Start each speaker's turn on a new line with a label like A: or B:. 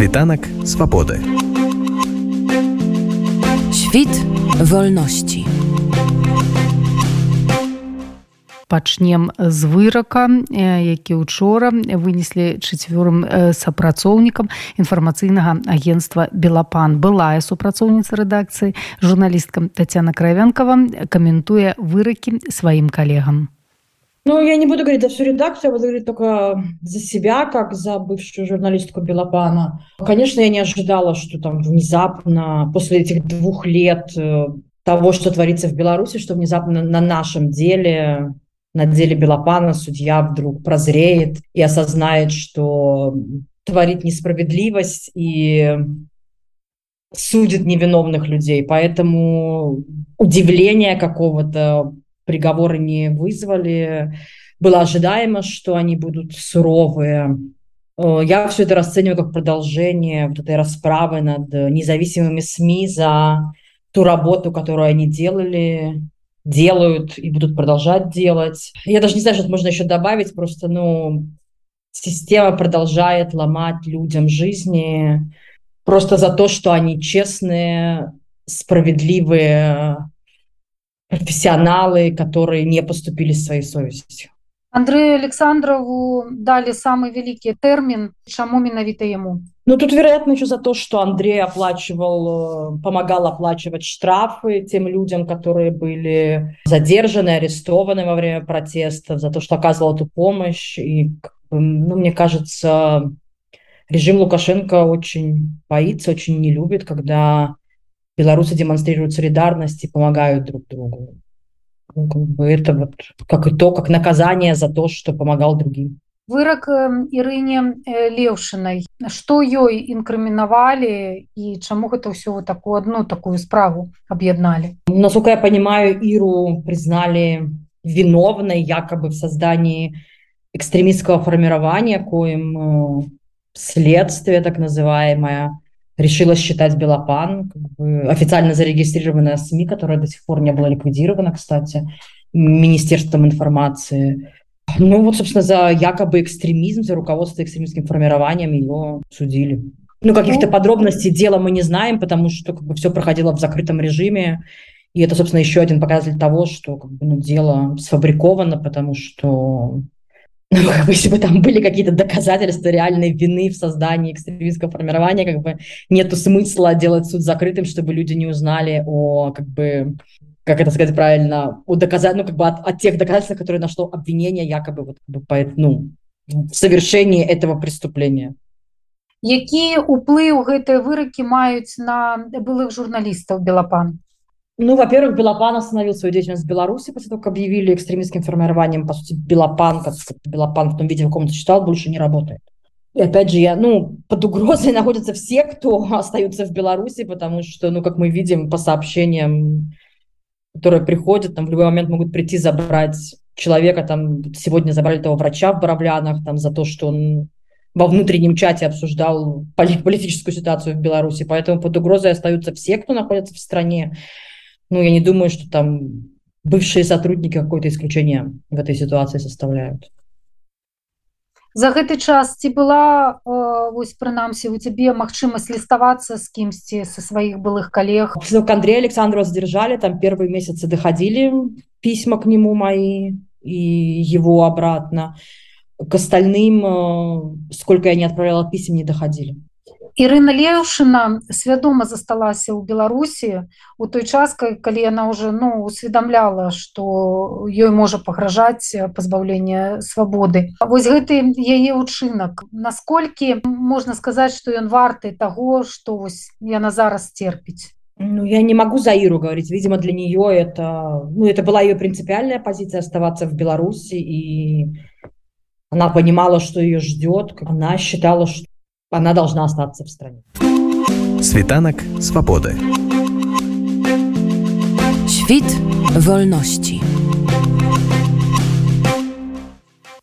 A: Світанак свабоды.
B: Świt wolności.
C: пачнем з вырака які учора вынеслі чацвёрым супрацоўнікам інфармацыйнага агентства белапан былая супрацоўніца рэдакцыі журналісткам татяна кравянкова каментуе выракі сваім калегам
D: Ну, я не буду говорить за всю редакцию, я буду говорить только за себя, как за бывшую журналистку Белопана. Конечно, я не ожидала, что там внезапно, после этих двух лет э, того, что творится в Беларуси, что внезапно на нашем деле на деле Белопана судья вдруг прозреет и осознает, что творит несправедливость и судит невиновных людей. Поэтому удивления какого-то приговора не вызвали. Было ожидаемо, что они будут суровые. Я все это расцениваю как продолжение вот этой расправы над независимыми СМИ за ту работу, которую они делали делают и будут продолжать делать. Я даже не знаю, что можно еще добавить, просто, ну, система продолжает ломать людям жизни просто за то, что они честные, справедливые профессионалы, которые не поступили своей совестью.
E: Андрею Александрову дали самый великий термин. Чему менавіта ему?
D: Ну, тут, вероятно, еще за то, что Андрей оплачивал, э, помогал оплачивать штрафы тем людям, которые были задержаны, арестованы во время протестов, за то, что оказывал эту помощь. И, ну, мне кажется, режим Лукашенко очень боится, очень не любит, когда белорусы демонстрируют солидарность и помогают друг другу. Ну, как бы это вот как итог, как наказание за то, что помогал другим.
E: Вырак Ірыне Леўшынай. Што ёй інкрымінавалі і чаму гэта ўсё вот такую одну такую справу об'ядналі?
D: Насколько я понимаю, Иру признали виновной якобы в создании экстремистского формирования, коим следствие так называемое решила считать Белопан, как бы официально зарегистрированная СМИ, которая до сих пор не была ликвидирована, кстати, Министерством информации. Ну вот, собственно, за якобы экстремизм, за руководство экстремистским формированием ее судили. Ну, каких-то ну, подробностей дела мы не знаем, потому что как бы, все проходило в закрытом режиме. И это, собственно, еще один показатель того, что как бы, ну, дело сфабриковано, потому что ну, как бы, если бы там были какие-то доказательства реальной вины в создании экстремистского формирования, как бы нету смысла делать суд закрытым, чтобы люди не узнали о, как бы, как это сказать правильно, о доказать, ну, как бы от, от тех доказательств, которые нашло обвинение якобы вот, как бы, по, ну, в совершении этого преступления.
E: Які ўплыў гэтыя выракі маюць на былых журналістаў Белапан?
D: Ну, во-первых, Белопан остановил свою деятельность в Беларуси после того, как объявили экстремистским формированием. По сути, Белопан, как Белопан в том виде, в каком он существовал, больше не работает. И опять же, я, ну, под угрозой находятся все, кто остаются в Беларуси, потому что, ну, как мы видим по сообщениям, которые приходят, там в любой момент могут прийти забрать человека, там сегодня забрали того врача в Боровлянах, там за то, что он во внутреннем чате обсуждал политическую ситуацию в Беларуси, поэтому под угрозой остаются все, кто находится в стране. Ну, я не думаю, что там бывшие сотрудники какое-то исключение в этой ситуации составляют.
E: За гэты час ці была э, вось прынамсі у цябе магчымасць ліставацца з кімсьці са сваіх былых коллег
D: Андрей Александрова задержали там первые месяцы доходили письма к нему мои и его обратно. К остальным э, сколько я не отправляла писем не доходили
E: Ірына Леўшына свядома засталася ў Беларусі у той час, калі яна ўжо ну, усведамляла, што ёй можа пагражаць пазбаўленне свабоды. Вось гэты яе ўчынак. Наколькі можна сказаць, што ён варты таго, што вось яна зараз терпіць.
D: Ну, я не могу за Иру говорить. Видимо, для нее это, ну, это была ее принципиальная позиция оставаться в Беларуси, и она понимала, что ее ждет. Она считала, что она должна остаться в стране.
A: Світанак свабоды.
B: Świt wolności.